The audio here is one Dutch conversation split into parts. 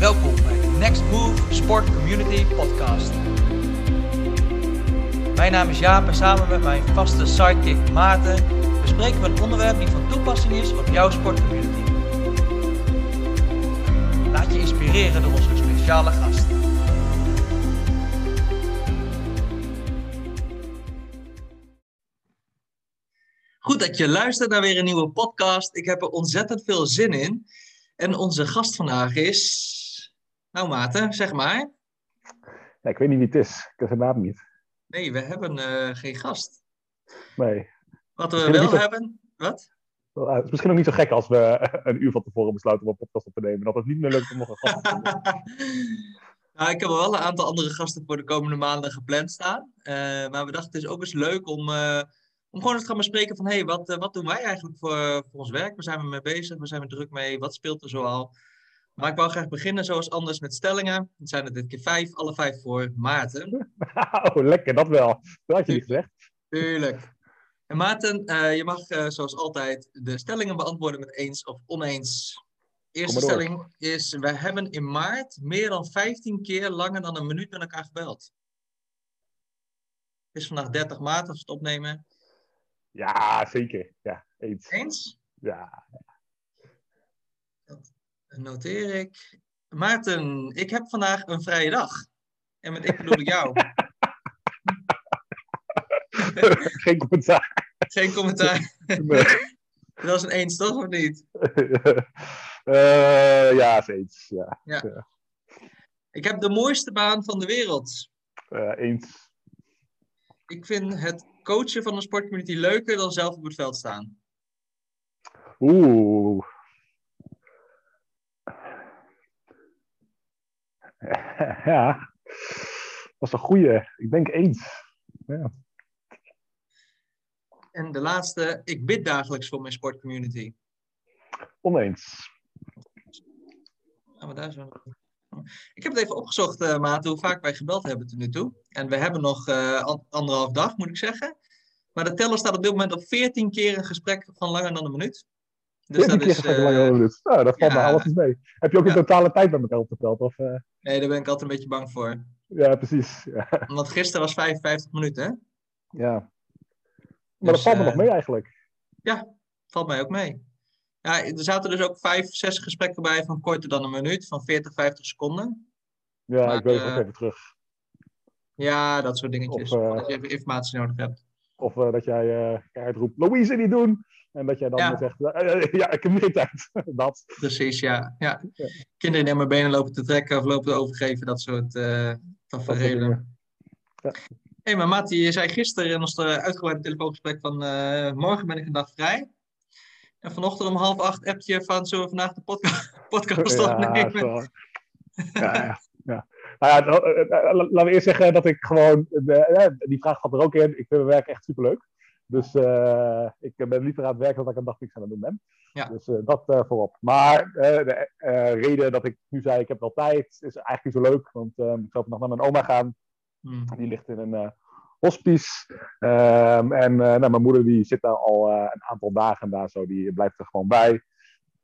Welkom bij de Next Move Sport Community Podcast. Mijn naam is Jaap en samen met mijn vaste sidekick Maarten bespreken we een onderwerp die van toepassing is op jouw sportcommunity. Laat je inspireren door onze speciale gast. Goed dat je luistert naar weer een nieuwe podcast. Ik heb er ontzettend veel zin in. En onze gast vandaag is. Nou, Maarten, zeg maar. Ja, ik weet niet wie het is. Ik heb zijn naam niet. Nee, we hebben uh, geen gast. Nee. Wat we wel hebben. Wat? Well, het is misschien ook niet zo gek als we een uur van tevoren besluiten om een podcast op te nemen. Dat het niet meer lukt om nog een gast te nou, ik heb wel een aantal andere gasten voor de komende maanden gepland staan. Uh, maar we dachten het is ook eens leuk om. Om gewoon eens te gaan bespreken van, hé, hey, wat, wat doen wij eigenlijk voor, voor ons werk? Waar zijn we mee bezig? Waar zijn we druk mee? Wat speelt er zoal? Maar ik wou graag beginnen zoals anders met stellingen. Het zijn er dit keer vijf, alle vijf voor Maarten. Oh, lekker, dat wel. Dat had je niet gezegd. Tuurlijk. En Maarten, uh, je mag uh, zoals altijd de stellingen beantwoorden met eens of oneens. Eerste stelling is, we hebben in maart meer dan 15 keer langer dan een minuut met elkaar gebeld. Het is vandaag 30 maart als we het opnemen. Ja, zeker. Ja, eens. Eens? Ja. Noteer ik. Maarten, ik heb vandaag een vrije dag. En met ik bedoel ik jou. Geen commentaar. Geen commentaar. Nee. Dat is een eens, toch? Of niet? Uh, ja, is eens. Ja. Ja. ja. Ik heb de mooiste baan van de wereld. Uh, eens. Ik vind het coachen van een sportcommunity leuker dan zelf op het veld staan. Oeh. Ja, dat is een goeie. Ik denk eens. Ja. En de laatste, ik bid dagelijks voor mijn sportcommunity. Oneens. Gaan we daar zo... Ik heb het even opgezocht, uh, Maat, hoe vaak wij gebeld hebben tot nu toe. En we hebben nog uh, anderhalf dag, moet ik zeggen. Maar de teller staat op dit moment op 14 keer een gesprek van langer dan een minuut. Dus dat is, uh. Nou, dat valt ja, me alles mee. Heb je ook een ja. totale tijd met elkaar opgeteld? Of, Nee, daar ben ik altijd een beetje bang voor. Ja, precies. Ja. Want gisteren was 55 minuten, hè? Ja. Maar dus, dat valt me nog mee eigenlijk. Ja, valt mij ook mee. Ja, er zaten dus ook vijf, zes gesprekken bij van korter dan een minuut, van 40, 50 seconden. Ja, maar, ik weet het ook even terug. Ja, dat soort dingetjes. Of, als je even informatie nodig hebt. Of uh, dat jij uh, roept, Louise niet doen! En dat jij dan ja. zegt, ja, ik heb meer tijd. dat. Precies, ja. ja. ja. Kinderen die aan mijn benen lopen te trekken of lopen te overgeven, dat soort tafereelen. Ja. Hé, hey, maar Matti, je zei gisteren in ons uitgebreide telefoongesprek van morgen ben ik een dag vrij. En vanochtend om half acht heb je van, zullen we vandaag de podca podcast ja, opnemen? Ja, ja, ja. Nou ja, laten we eerst zeggen dat ik gewoon, de, die vraag gaat er ook in. Ik vind mijn werk echt superleuk. Dus uh, ik ben liever aan het werk dan dat ik een dag niks aan het doen ben. Ja. Dus uh, dat uh, voorop. Maar de reden dat ik nu zei ik heb wel tijd, is eigenlijk niet zo leuk. Want ik zal nog naar mijn oma gaan. Hmm. Die ligt in een hospice. Um, en nou, mijn moeder die zit daar al een aantal dagen daar zo, die blijft er gewoon bij.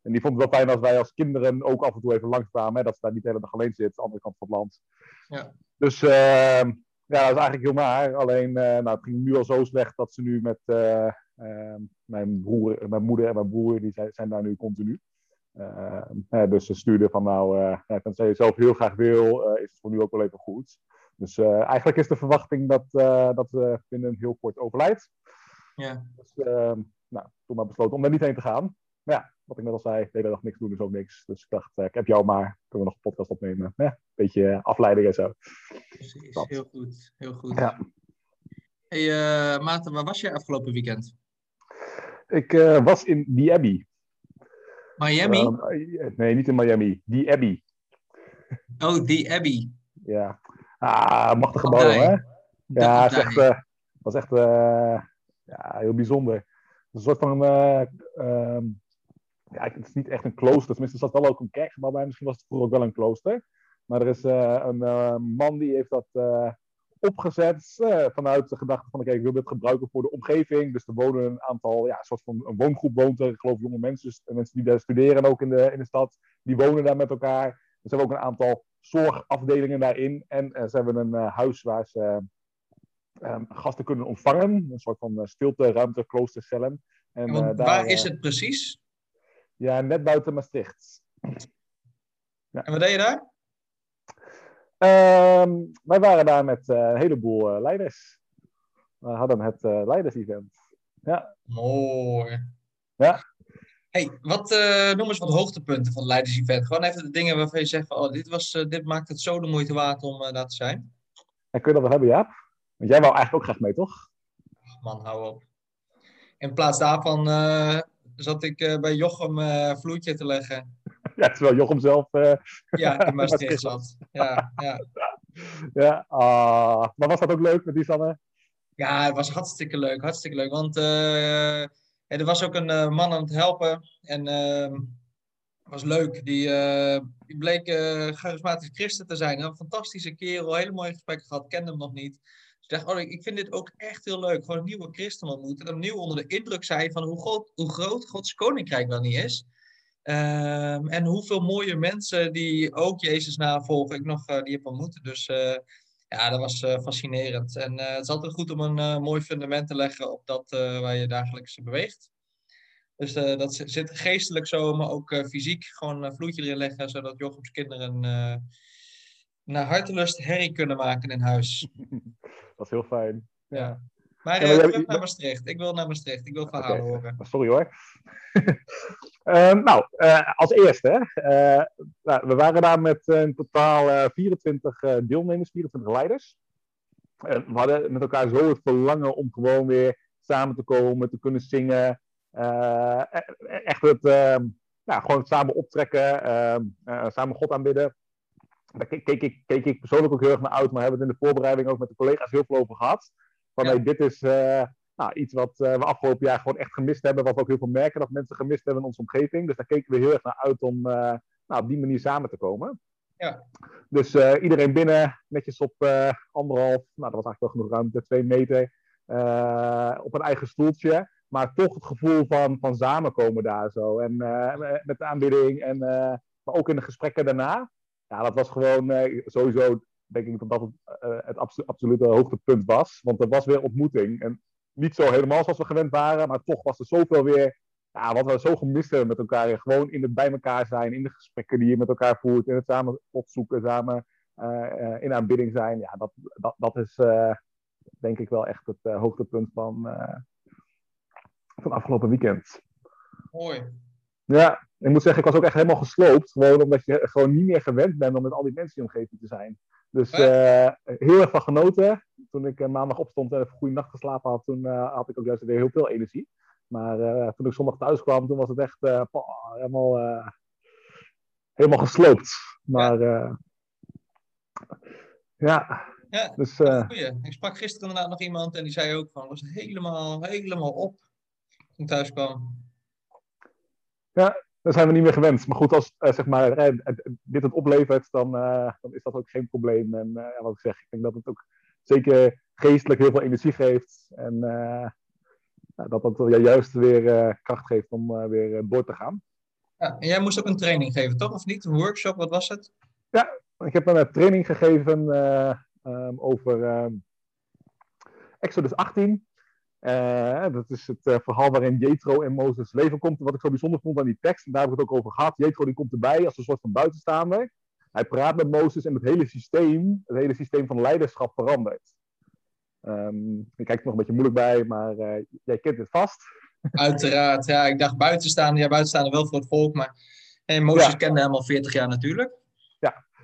En die vond het wel fijn als wij als kinderen ook af en toe even langskwamen, hè, dat ze daar niet de hele dag alleen zit, aan de andere kant van het land. Ja. Dus uh, ja, dat is eigenlijk heel naar. Alleen, nou, het ging nu al zo slecht dat ze nu met mijn, broer, mijn moeder en mijn broer, die zijn, zijn daar nu continu. dus ze stuurden van nou, uh, tenzij je zelf heel graag wil, is het voor nu ook wel even goed. Dus eigenlijk is de verwachting dat, dat ze binnen heel kort overlijdt. Ja. Dus uh, nou, toen maar besloten om er niet heen te gaan. Maar ja, wat ik net al zei, de hele dag niks doen is ook niks. Dus ik dacht, ik heb jou maar, kunnen we nog een podcast opnemen. Ja, een beetje afleiding en zo. Precies, dat. heel goed. Heel goed. Ja. Hey uh, Maarten, waar was je afgelopen weekend? Ik uh, was in The Abbey. Miami? Uh, nee, niet in Miami. The Abbey. Oh, The Abbey. Ja. Ah, machtige bal, hè? Ja, het echt, uh, was echt ja, heel bijzonder. Een soort van. Um, ja, het is niet echt een klooster. Tenminste, er zat wel ook een kerkgebouw bij. Misschien was het vroeger ook wel een klooster. Maar er is een man die heeft dat opgezet vanuit de gedachte van: oké, okay, ik wil dit gebruiken voor de omgeving. Dus er wonen een aantal, ja, een soort van een woongroep woont er. Ik geloof jonge mensen, dus mensen die daar studeren ook in de, in de stad. Die wonen daar met elkaar. ze hebben ook een aantal zorgafdelingen daarin. En ze hebben een huis waar ze ehm, gasten kunnen ontvangen. Een soort van stilte, ruimte, kloostercellen. En, en waar is het precies? Ja, net buiten Maastricht. Ja. En wat deed je daar? Ehm, wij waren daar met uh, een heleboel uh, leiders. We hadden het uh, leiders-event. Ja. Mooi. Ja. Hey, wat, noem eens wat hoogtepunten van het leiders-event. Gewoon even de dingen waarvan je zegt van, oh, dit, was, dit maakt het zo de moeite waard om daar te zijn. En kun je dat wel hebben, Jaap? Want jij wou eigenlijk ook graag mee, toch? man, hou op. In plaats daarvan zat ik bij Jochem vloedje te leggen. ja, terwijl Jochem zelf... Uh, ja, in Maastricht zat. Ja, ja. ja uh, maar was dat ook leuk met die Sanne? Ja, het was hartstikke leuk, hartstikke leuk. Want uh, er was ook een uh, man aan het helpen. En ehm, was leuk. Die, die bleek charismatisch christen te zijn. Een fantastische kerel, hele mooie gesprekken gehad. Kende hem nog niet. Dus ik dacht, oh, ik vind dit ook echt heel leuk. Gewoon een nieuwe christen ontmoeten. En opnieuw onder de indruk zijn van hoe groot, hoe groot Gods koninkrijk wel niet is. Um, en hoeveel mooie mensen die ook Jezus navolgen, ik nog uh, die heb ontmoet. Dus uh, ja, dat was uh, fascinerend. En het is altijd goed om een mooi fundament te leggen op dat waar je dagelijks beweegt. Dus dat zit geestelijk zo, maar ook fysiek gewoon een vloedje erin leggen, zodat Jochems kinderen naar hartelust herrie kunnen maken in huis. Dat is heel fijn. Ja. Maar ja, terug naar Maastricht. Ik wil naar Maastricht. Ik wil verhalen horen. Sorry hoor. Ehm, nou, uh, als eerste, uh, nou, we waren daar met in totaal 24 deelnemers, 24 leiders. we hadden met elkaar zo het verlangen om gewoon weer samen te komen, te kunnen zingen. E-, echt het, ehm, nou, gewoon samen optrekken, ehm, samen God aanbidden. Daar keek, ik, keek ik persoonlijk ook heel erg naar uit, maar hebben we het in de voorbereiding ook met de collega's heel veel over gehad. Van ja. dit is nou, iets wat uh, we afgelopen jaar gewoon echt gemist hebben. Wat we ook heel veel merken dat mensen gemist hebben in onze omgeving. Dus daar keken we heel erg naar uit om uh, nou, op die manier samen te komen. Ja. Dus iedereen binnen, netjes op anderhalf, nou dat was eigenlijk wel genoeg ruimte, twee meter. op een eigen stoeltje. Maar toch het gevoel van, van samenkomen daar zo. En met de aanbidding en maar ook in de gesprekken daarna. Ja, dat was gewoon sowieso denk ik dat dat het, het absolute hoogtepunt was. Want er was weer ontmoeting. En niet zo helemaal zoals we gewend waren, maar toch was er zoveel weer ja, wat we zo gemist hebben met elkaar. Gewoon in het bij elkaar zijn, in de gesprekken die je met elkaar voert, in het samen opzoeken, samen uh, in aanbidding zijn. Ja, dat, dat, dat is denk ik wel echt het hoogtepunt van, van afgelopen weekend. Mooi. Ja, ik moet zeggen, ik was ook echt helemaal gesloopt. Gewoon omdat je gewoon niet meer gewend bent om met al die mensen in je omgeving te zijn. Dus uh, heel erg van genoten. Toen ik uh, maandag opstond en even een goede nacht geslapen had, toen uh, had ik ook juist weer heel veel energie. Maar toen ik zondag thuis kwam, toen was het echt helemaal, helemaal gesloopt. Maar ja. ja. Ja, dus, ik sprak gisteren inderdaad nog iemand en die zei ook van, was helemaal, helemaal op toen ik thuis kwam. Ja, dan zijn we niet meer gewend. Maar goed, als uh, zeg maar, uh, dit het oplevert, dan, uh, dan is dat ook geen probleem. En wat ik zeg, ik denk dat het ook zeker geestelijk heel veel energie geeft. En dat dat juist weer kracht geeft om weer door te gaan. Ja, en jij moest ook een training geven, toch? Of niet? Een workshop, wat was het? Ja, ik heb een training gegeven um, over ehm, Exodus 18. Uh, dat is het uh, verhaal waarin Jethro in Mozes leven komt. Wat ik zo bijzonder vond aan die tekst, en daar heb ik het ook over gehad. Jethro die komt erbij als een soort van buitenstaander. Hij praat met Mozes en het hele systeem, het hele systeem van leiderschap verandert. Um, ik kijk er nog een beetje moeilijk bij, maar uh, jij kent het vast. Uiteraard, ja. Ik dacht buitenstaander, ja, buitenstaander wel voor het volk, maar en Mozes ja. kende hem al 40 jaar natuurlijk.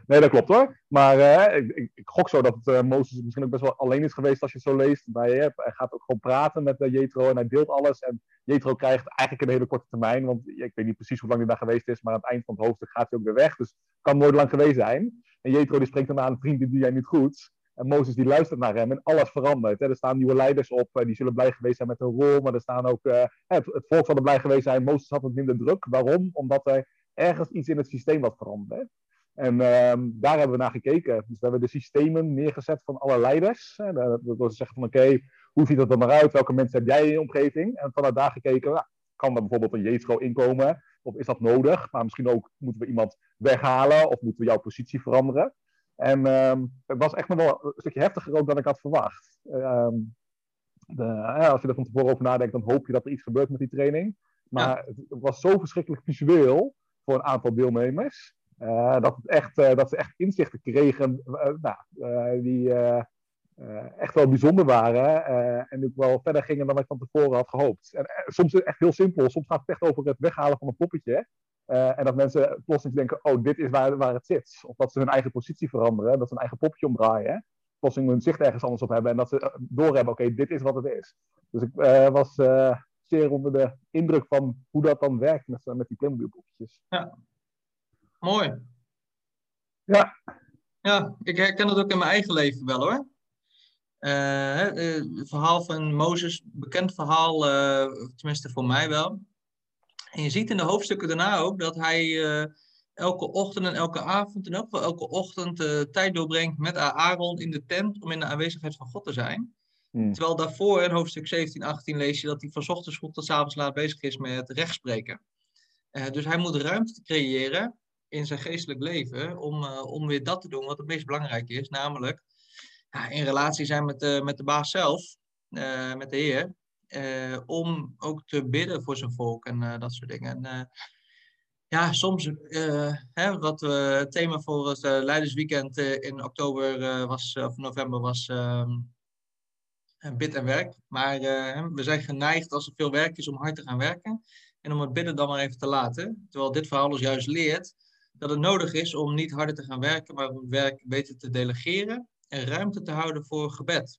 Nee, dat klopt hoor. Maar uh, ik, ik, gok zo dat uh, Mozes misschien ook best wel alleen is geweest als je het zo leest. Hij, hij gaat ook gewoon praten met Jethro en hij deelt alles. En Jethro krijgt eigenlijk een hele korte termijn, want ik weet niet precies hoe lang hij daar geweest is, maar aan het eind van het hoofdstuk gaat hij ook weer weg. Dus kan nooit lang geweest zijn. En Jethro die spreekt dan aan, vriend, die jij niet goed. En Mozes die luistert naar hem en alles verandert. Hè. Er staan nieuwe leiders op, die zullen blij geweest zijn met hun rol. Maar er staan ook, het, het, volk zal er blij geweest zijn. Mozes had het minder druk. Waarom? Omdat er ergens iets in het systeem wat verandert. En uh, daar hebben we naar gekeken. Dus we hebben de systemen neergezet van alle leiders. Dat wil zeggen van oké, hoe ziet dat er maar uit? Welke mensen heb jij in je omgeving? En vanuit daar gekeken, nou, kan er bijvoorbeeld een Jethro inkomen? Of is dat nodig? Maar misschien ook moeten we iemand weghalen of moeten we jouw positie veranderen? En ehm, het was echt nog wel een stukje heftiger ook dan ik had verwacht. Ehm, de, als je er van tevoren over nadenkt, dan hoop je dat er iets gebeurt met die training. Maar het, was zo verschrikkelijk visueel voor een aantal deelnemers. Uh, dat, het echt, uh, dat ze echt inzichten kregen uh, nou, die echt wel bijzonder waren. en ook wel verder gingen dan ik van tevoren had gehoopt. En soms echt heel simpel. Soms gaat het echt over het weghalen van een poppetje. en dat mensen plotseling denken, oh, dit is waar, waar het zit. Of dat ze hun eigen positie veranderen. Dat ze een eigen poppetje omdraaien. Plotseling hun zicht ergens anders op hebben. En dat ze doorhebben, oké, dit is wat het is. Dus ik was zeer onder de indruk van hoe dat dan werkt met, met die Playmobil poppetjes. Ja, mooi. Ja. Ja, ik herken het ook in mijn eigen leven wel hoor. Uh, het verhaal van Mozes, bekend verhaal, uh, tenminste voor mij wel. En je ziet in de hoofdstukken daarna ook dat hij uh, elke ochtend en elke avond en ook wel elke ochtend tijd doorbrengt met Aaron in de tent om in de aanwezigheid van God te zijn. Hmm. Terwijl daarvoor in hoofdstuk 17, 18 lees je dat hij van ochtends goed tot avonds laat bezig is met rechtspreken. dus hij moet ruimte creëren in zijn geestelijk leven om, uh, om weer dat te doen wat het meest belangrijk is, namelijk ja, in relatie zijn met de, met de baas zelf, uh, met de Heer, uh, om ook te bidden voor zijn volk en dat soort dingen. En, ja, soms, hè, wat we, het thema voor het Leidersweekend in oktober was, of november was ehm, bid en werk. Maar we zijn geneigd als er veel werk is om hard te gaan werken en om het bidden dan maar even te laten. Terwijl dit verhaal ons juist leert dat het nodig is om niet harder te gaan werken, maar om werk beter te delegeren en ruimte te houden voor gebed.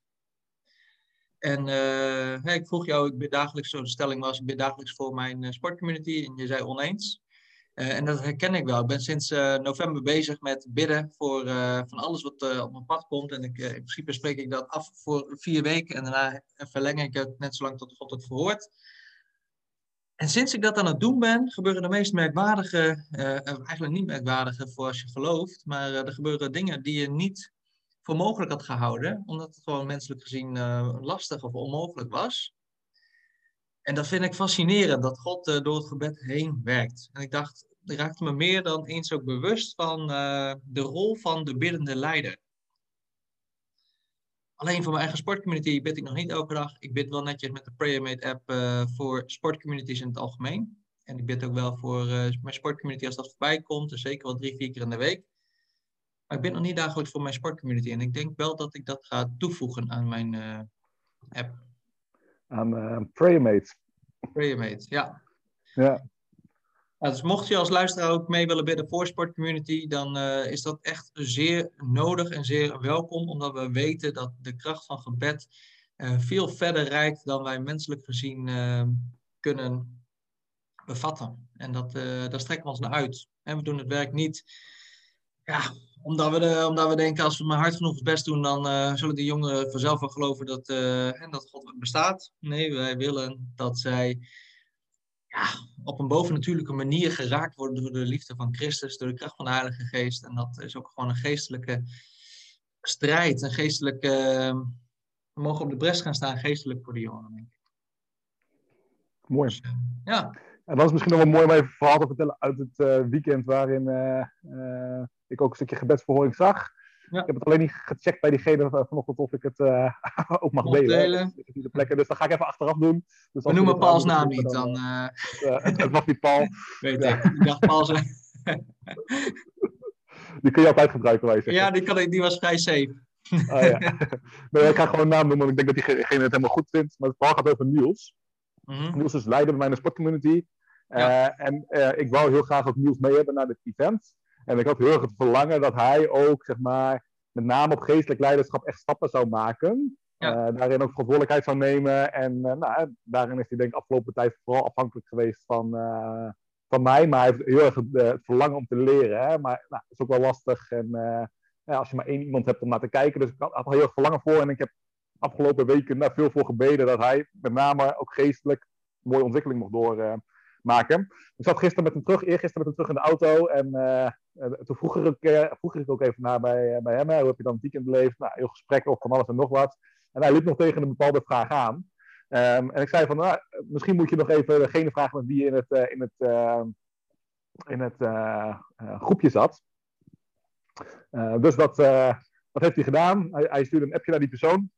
En uh, ik vroeg jou, ik ben dagelijks, zo de stelling was, ik ben dagelijks voor mijn uh, sportcommunity en je zei oneens. Uh, en dat herken ik wel. Ik ben sinds november bezig met bidden voor van alles wat op mijn pad komt. En ik, in principe spreek ik dat af voor vier weken en daarna verleng ik het net zolang tot God het verhoort. En sinds ik dat aan het doen ben, gebeuren de meest merkwaardige, uh, eigenlijk niet merkwaardige voor als je gelooft, maar uh, er gebeuren dingen die je niet voor mogelijk had gehouden, omdat het gewoon menselijk gezien lastig of onmogelijk was. En dat vind ik fascinerend, dat God door het gebed heen werkt. En ik dacht, ik raakte me meer dan eens ook bewust van de rol van de biddende leider. Alleen voor mijn eigen sportcommunity bid ik nog niet elke dag. Ik bid wel netjes met de PrayerMate app uh, voor sportcommunities in het algemeen. En ik bid ook wel voor uh, mijn sportcommunity als dat voorbij komt. Dus zeker wel drie, vier keer in de week. Maar ik bid nog niet dagelijks voor mijn sportcommunity. En ik denk wel dat ik dat ga toevoegen aan mijn uh, app. Aan PrayerMate. PrayerMate, ja. Ja dus mocht je als luisteraar ook mee willen bidden voor Sportcommunity, dan uh, is dat echt zeer nodig en zeer welkom, omdat we weten dat de kracht van gebed uh, veel verder reikt dan wij menselijk gezien uh, kunnen bevatten. En dat, daar strekken we ons naar uit. En we doen het werk niet ja, omdat, we de, omdat we denken, als we maar hard genoeg het best doen, dan zullen die jongeren vanzelf wel geloven dat, en dat God bestaat. Nee, wij willen dat zij ja, op een bovennatuurlijke manier geraakt worden door de liefde van Christus, door de kracht van de Heilige Geest. En dat is ook gewoon een geestelijke strijd, een geestelijke. We mogen op de bres gaan staan, geestelijk voor de jongeren, denk ik. Mooi. Ja. En dat is misschien nog wel mooi om even verhaal te vertellen uit het uh, weekend waarin uh, ik ook een stukje gebedsverhoring zag. Ja. Ik heb het alleen niet gecheckt bij diegene vanochtend of ik het uh, ook mag delen. delen. De plekken, dus dat ga ik even achteraf doen. Dus We noemen Pauls naam niet. Dan, uh... het, het, was niet Paul. Weet ik. Ik dacht Paul zijn. die kun je altijd gebruiken, wij Ja, die, kan, die was vrij safe. ah, ja. nee, ik ga gewoon een naam noemen, want ik denk dat diegene het helemaal goed vindt. Maar het verhaal gaat over Niels. Mm -hmm. Niels is leider bij mijn sportcommunity. Ja. Uh, en ik wou heel graag ook Niels mee hebben naar dit event. En ik had heel erg het verlangen dat hij ook, zeg maar, met name op geestelijk leiderschap echt stappen zou maken. Ja. Uh, daarin ook verantwoordelijkheid zou nemen. En uh, nou, daarin is hij denk ik afgelopen tijd vooral afhankelijk geweest van, uh, van mij. Maar hij heeft heel erg het, verlangen om te leren. Hè? Maar nou, dat is ook wel lastig. En ja, als je maar één iemand hebt om naar te kijken. Dus ik had, had heel erg verlangen voor. En ik heb afgelopen weken daar veel voor gebeden dat hij met name ook geestelijk een mooie ontwikkeling mocht doormaken. ik zat gisteren met hem terug, eergisteren met hem terug in de auto. En uh, toen vroeg ik, uh, vroeg ik ook even naar bij, bij hem. Hoe heb je dan het weekend beleefd? Nou, heel gesprek over van alles en nog wat. En hij liep nog tegen een bepaalde vraag aan. Um, en ik zei van, nou, misschien moet je nog even degene vragen met wie je in het, in het in het groepje zat. dus wat, wat heeft hij gedaan? Hij, hij stuurde een appje naar die persoon.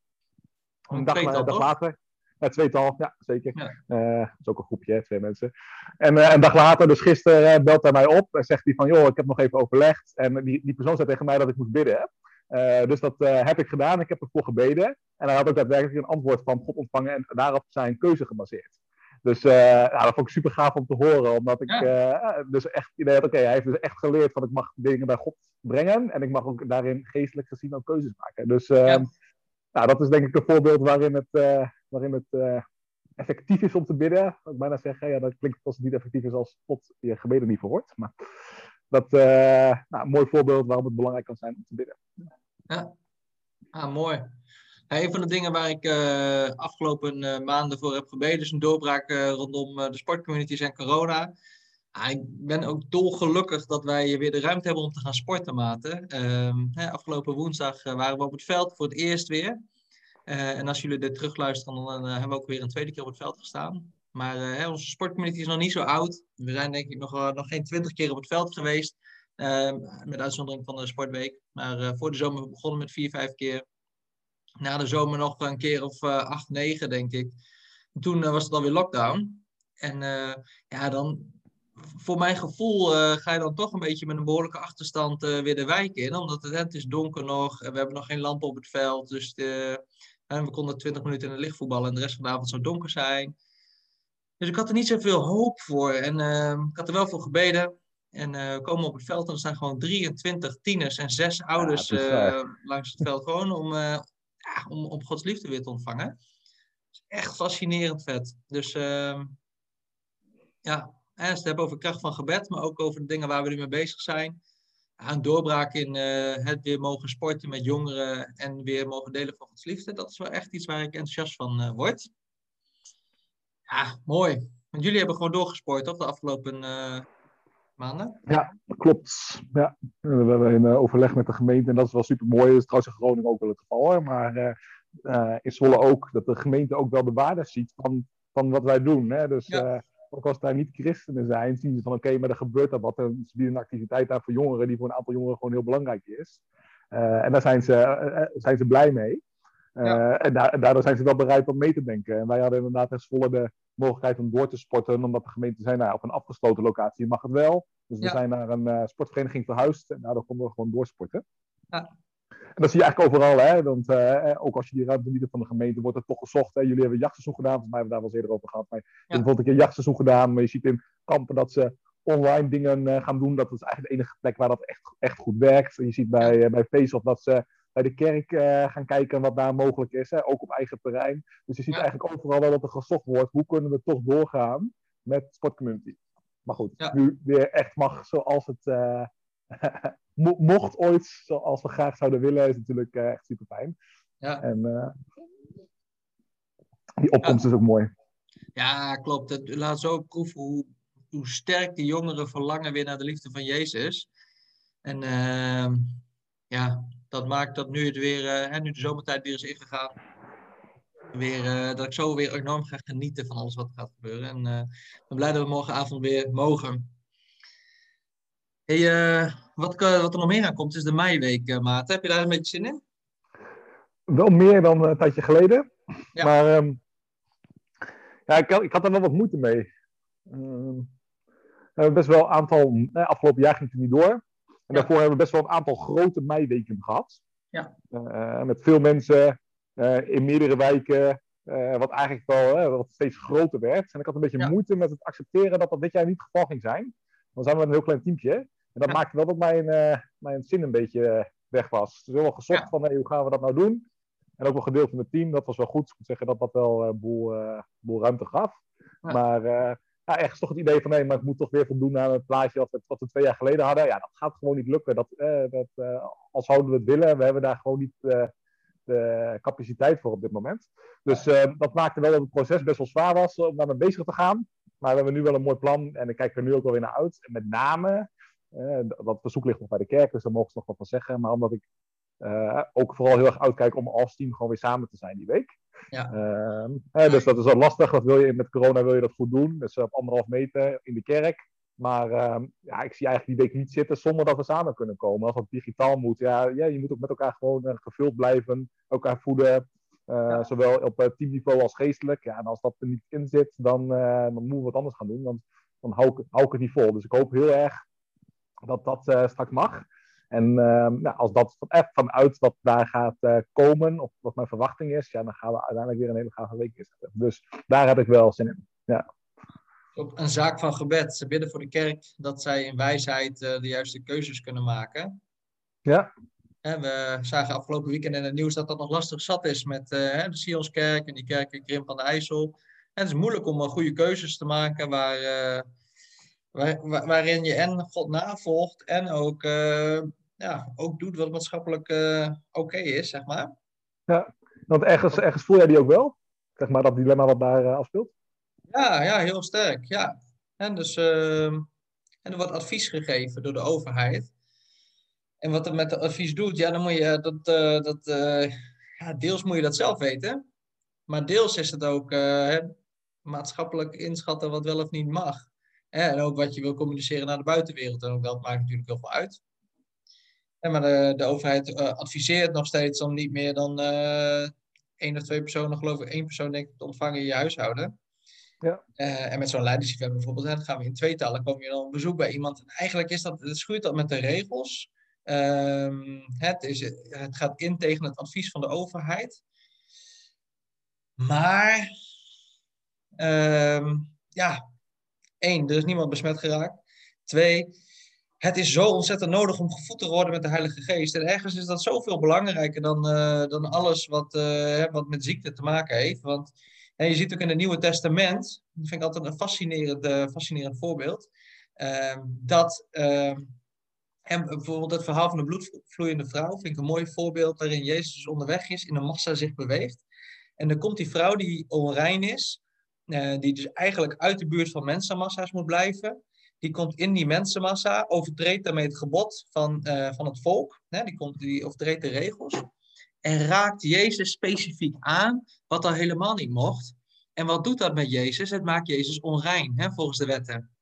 Een, dag, dag later. Ja, tweetal, ja, zeker. Ja. dat is ook een groepje, twee mensen. En uh, een dag later, dus gisteren, belt hij mij op en zegt hij van, joh, ik heb nog even overlegd. En die, die persoon zei tegen mij dat ik moest bidden. Uh, dus dat uh, heb ik gedaan. Ik heb ervoor gebeden. En hij had ook daadwerkelijk een antwoord van God ontvangen en daarop zijn keuze gebaseerd. Dus uh, nou, dat vond ik super gaaf om te horen. Omdat ik dus echt idee had, oké, hij heeft dus echt geleerd van ik mag dingen bij God brengen. En ik mag ook daarin geestelijk gezien ook keuzes maken. Dus ja. nou, dat is denk ik een voorbeeld waarin het, waarin het effectief is om te bidden. Ik ik bijna zeggen, ja, dat klinkt als het niet effectief is als God je gebeden niet verhoort. Maar dat uh, nou, een mooi voorbeeld waarom het belangrijk kan zijn om te bidden. Ja, ah, mooi. een van de dingen waar ik uh, afgelopen maanden voor heb gebeden is een doorbraak rondom de sportcommunities en corona. Ah, ik ben ook dolgelukkig dat wij weer de ruimte hebben om te gaan sporten, Maten. Ehm, afgelopen woensdag waren we op het veld voor het eerst weer. En als jullie dit terugluisteren, dan hebben we ook weer een tweede keer op het veld gestaan. Maar uh, onze sportcommunity is nog niet zo oud. We zijn denk ik nog, nog geen twintig keer op het veld geweest. Met uitzondering van de sportweek. Maar eh, voor de zomer begonnen met vier, vijf keer. Na de zomer nog een keer of acht, negen, denk ik. En toen was het alweer lockdown. En ja, dan voor mijn gevoel ga je dan toch een beetje met een behoorlijke achterstand weer de wijk in. Omdat het, het is donker nog. En we hebben nog geen lampen op het veld. Dus de, we konden 20 minuten in de lichtvoetballen en de rest van de avond zou donker zijn. Dus ik had er niet zoveel hoop voor. En uh, ik had er wel voor gebeden. En uh, we komen op het veld en er staan gewoon 23 tieners en zes ouders ja, uh, langs het veld. Gewoon om, uh, ja, om, om Gods liefde weer te ontvangen. echt fascinerend vet. Dus ehm, ja, en ze hebben over kracht van gebed, maar ook over de dingen waar we nu mee bezig zijn. Een doorbraak in het weer mogen sporten met jongeren en weer mogen delen van Gods liefde. Dat is wel echt iets waar ik enthousiast van word. Ja, mooi. Want jullie hebben gewoon doorgesport, toch? De afgelopen uh, maanden? Ja, klopt. Ja. We hebben in uh, overleg met de gemeente en dat is wel super mooi. Dat is trouwens in Groningen ook wel het geval. Hoor. Maar uh, in Zwolle ook. Dat de gemeente ook wel de waarde ziet van, van wat wij doen. Hè? Dus ja. Ook als daar niet christenen zijn, zien ze van oké, okay, maar er gebeurt er wat. En ze bieden een activiteit daar voor jongeren die voor een aantal jongeren gewoon heel belangrijk is. en daar zijn ze, zijn ze blij mee. Ja. en, da daardoor zijn ze wel bereid om mee te denken. En wij hadden inderdaad in Zwolle de mogelijkheid om door te sporten, omdat de gemeente zei, nou, op een afgesloten locatie mag het wel. Dus we zijn naar een sportvereniging verhuisd en daardoor konden we gewoon doorsporten. Ja. En dat zie je eigenlijk overal, hè? Want uh, ook als je die ruimte niet van de gemeente, wordt het toch gezocht. Hè? Jullie hebben jachtseizoen gedaan, volgens mij hebben we daar wel eens eerder over gehad. Maar je hebt bijvoorbeeld een keer jachtseizoen gedaan, maar je ziet in kampen dat ze online dingen uh, gaan doen. Dat is eigenlijk de enige plek waar dat echt, echt goed werkt. Je ziet bij, uh, bij Facebook dat ze bij de kerk uh, gaan kijken wat daar mogelijk is, hè, ook op eigen terrein. Dus je ziet eigenlijk overal wel dat er gezocht wordt, hoe kunnen we toch doorgaan met sportcommunity. Maar goed, ja. nu weer echt mag zoals het mocht ooit, zoals we graag zouden willen, is natuurlijk uh, echt super fijn. Ja. En die opkomst ja. is ook mooi. Ja, klopt. Het laat zo proeven hoe, hoe sterk die jongeren verlangen weer naar de liefde van Jezus. En ehm, ja, dat maakt dat nu het weer, uh, nu de zomertijd weer is ingegaan, weer, uh, dat ik zo weer enorm ga genieten van alles wat er gaat gebeuren. En uh, ik ben blij dat we morgenavond weer mogen. Hey, wat, wat er nog meer aan komt is de meiweek, Maat. Heb je daar een beetje zin in? Wel meer dan een tijdje geleden. Ja. Maar um, ja, ik, ik, had er wel wat moeite mee. Um, we hebben best wel een aantal, afgelopen jaar ging het niet door. En daarvoor hebben we best wel een aantal grote meiweken gehad. Ja. Uh, met veel mensen uh, in meerdere wijken. Uh, wat eigenlijk wel wat steeds groter werd. En ik had een beetje ja. moeite met het accepteren dat dat dit jaar niet het geval ging zijn. Dan zijn we met een heel klein teamje. En dat ja. maakte wel dat mijn, mijn zin een beetje weg was. Dus wel gezocht van hey, hoe gaan we dat nou doen. En ook wel gedeeld van het team. Dat was wel goed. Ik moet zeggen dat dat wel een boel, boel ruimte gaf. Maar ja, ergens toch het idee van nee, maar ik moet toch weer voldoen aan het plaatje wat we, wat we twee jaar geleden hadden. Ja, dat gaat gewoon niet lukken. Dat, eh, dat, als zouden we het willen, we hebben daar gewoon niet de capaciteit voor op dit moment. Dus dat maakte wel dat het proces best wel zwaar was om daarmee bezig te gaan. Maar we hebben nu wel een mooi plan en ik kijk er nu ook wel weer naar uit. En met name, dat verzoek ligt nog bij de kerk, dus daar mogen ze nog wat van zeggen. Maar omdat ik ook vooral heel erg uitkijk om als team gewoon weer samen te zijn die week. Ja. Hè, dus dat is wel lastig. Dat wil je, met corona wil je dat goed doen. Dus op anderhalf meter in de kerk. Maar ehm, ja, ik zie eigenlijk die week niet zitten zonder dat we samen kunnen komen. Als dat digitaal moet, ja, ja je moet ook met elkaar gewoon uh, gevuld blijven, elkaar voeden. Uh, Zowel op teamniveau als geestelijk. Ja, en als dat er niet in zit, dan, dan moeten we wat anders gaan doen. Dan, dan hou, ik, hou ik het niet vol. Dus ik hoop heel erg dat dat straks mag. En ehm, nou, als dat van, vanuit wat daar gaat komen, of wat mijn verwachting is, ja, dan gaan we uiteindelijk weer een hele gave week inzetten. Dus daar heb ik wel zin in. Ja op een zaak van gebed. Ze bidden voor de kerk dat zij in wijsheid uh, de juiste keuzes kunnen maken. Ja. En we zagen afgelopen weekend in het nieuws dat dat nog lastig zat is met uh, de Sionskerk en die kerk in Krim van de IJssel. En het is moeilijk om uh, goede keuzes te maken waar, waar, waarin je en God navolgt en ook, ja, ook doet wat maatschappelijk oké is, zeg maar. Ja, want ergens, ergens voel jij die ook wel? Zeg maar dat dilemma wat daar afspeelt? Ja, ja, heel sterk. Ja. En, dus, uh, en er wordt advies gegeven door de overheid. En wat het met het advies doet, ja, dan moet je dat, dat ja, deels moet je dat zelf weten. Maar deels is het ook uh, maatschappelijk inschatten wat wel of niet mag. En ook wat je wil communiceren naar de buitenwereld. En ook dat maakt natuurlijk heel veel uit. En maar de, de overheid adviseert nog steeds om niet meer dan één of twee personen, geloof ik, één persoon denk ik, te ontvangen in je huishouden. Ja. Uh, en met zo'n leidersevent bijvoorbeeld, dan gaan we in tweetallen, kom je dan op bezoek bij iemand. En eigenlijk is dat, het schuurt dat met de regels. Um, het, is, het gaat in tegen het advies van de overheid. Maar, um, ja, één, er is niemand besmet geraakt. Twee, het is zo ontzettend nodig om gevoed te worden met de Heilige Geest. En ergens is dat zoveel belangrijker dan, uh, dan alles wat, uh, wat met ziekte te maken heeft. Want en je ziet ook in het Nieuwe Testament, dat vind ik altijd een fascinerend, uh, fascinerend voorbeeld, uh, dat en bijvoorbeeld het verhaal van de bloedvloeiende vrouw, vind ik een mooi voorbeeld waarin Jezus onderweg is, in een massa zich beweegt. En dan komt die vrouw die onrein is, uh, die dus eigenlijk uit de buurt van mensenmassa's moet blijven. Die komt in die mensenmassa, overtreedt daarmee het gebod van, uh, van het volk. Hè, die, komt, die overtreedt de regels en raakt Jezus specifiek aan, wat al helemaal niet mocht. En wat doet dat met Jezus? Het maakt Jezus onrein, hè, volgens de wetten.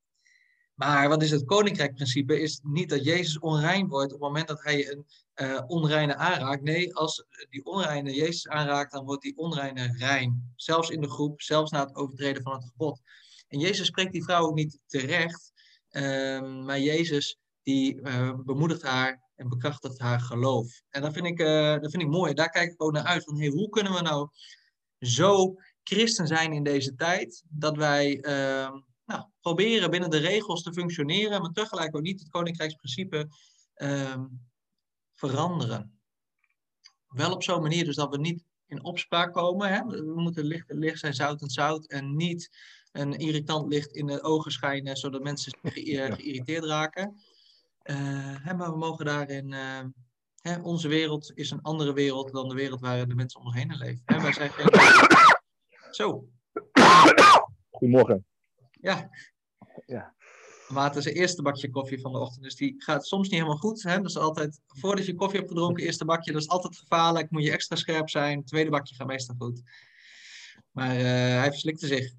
Maar wat is het koninkrijkprincipe? Is niet dat Jezus onrein wordt op het moment dat hij een uh, onreine aanraakt. Nee, als die onreine Jezus aanraakt, dan wordt die onreine rein. Zelfs in de groep, zelfs na het overtreden van het gebod. En Jezus spreekt die vrouw ook niet terecht. Uh, maar Jezus die uh, bemoedigt haar en bekrachtigt haar geloof. En dat vind ik, uh, dat vind ik mooi. Daar kijk ik ook naar uit. Van, hey, hoe kunnen we nou zo christen zijn in deze tijd, dat wij uh, nou, proberen binnen de regels te functioneren, maar tegelijk ook niet het koninkrijksprincipe uh, veranderen. Wel op zo'n manier dus dat we niet in opspraak komen. Hè? We moeten licht licht zijn, zout en zout. En niet een irritant licht in de ogen schijnen, zodat mensen ge geïrriteerd raken. Uh, maar we mogen daarin. Uh, hè, onze wereld is een andere wereld dan de wereld waar de mensen om ons heen leven. Hè, wij zijn geen. Zo. Goedemorgen. Ja. ja. Maar het is het eerste bakje koffie van de ochtend. Dus die gaat soms niet helemaal goed. Hè? Dus altijd, voordat je koffie hebt gedronken, eerste bakje, dat is altijd gevaarlijk. Moet je extra scherp zijn. tweede bakje gaat meestal goed. Maar uh, hij verslikte zich.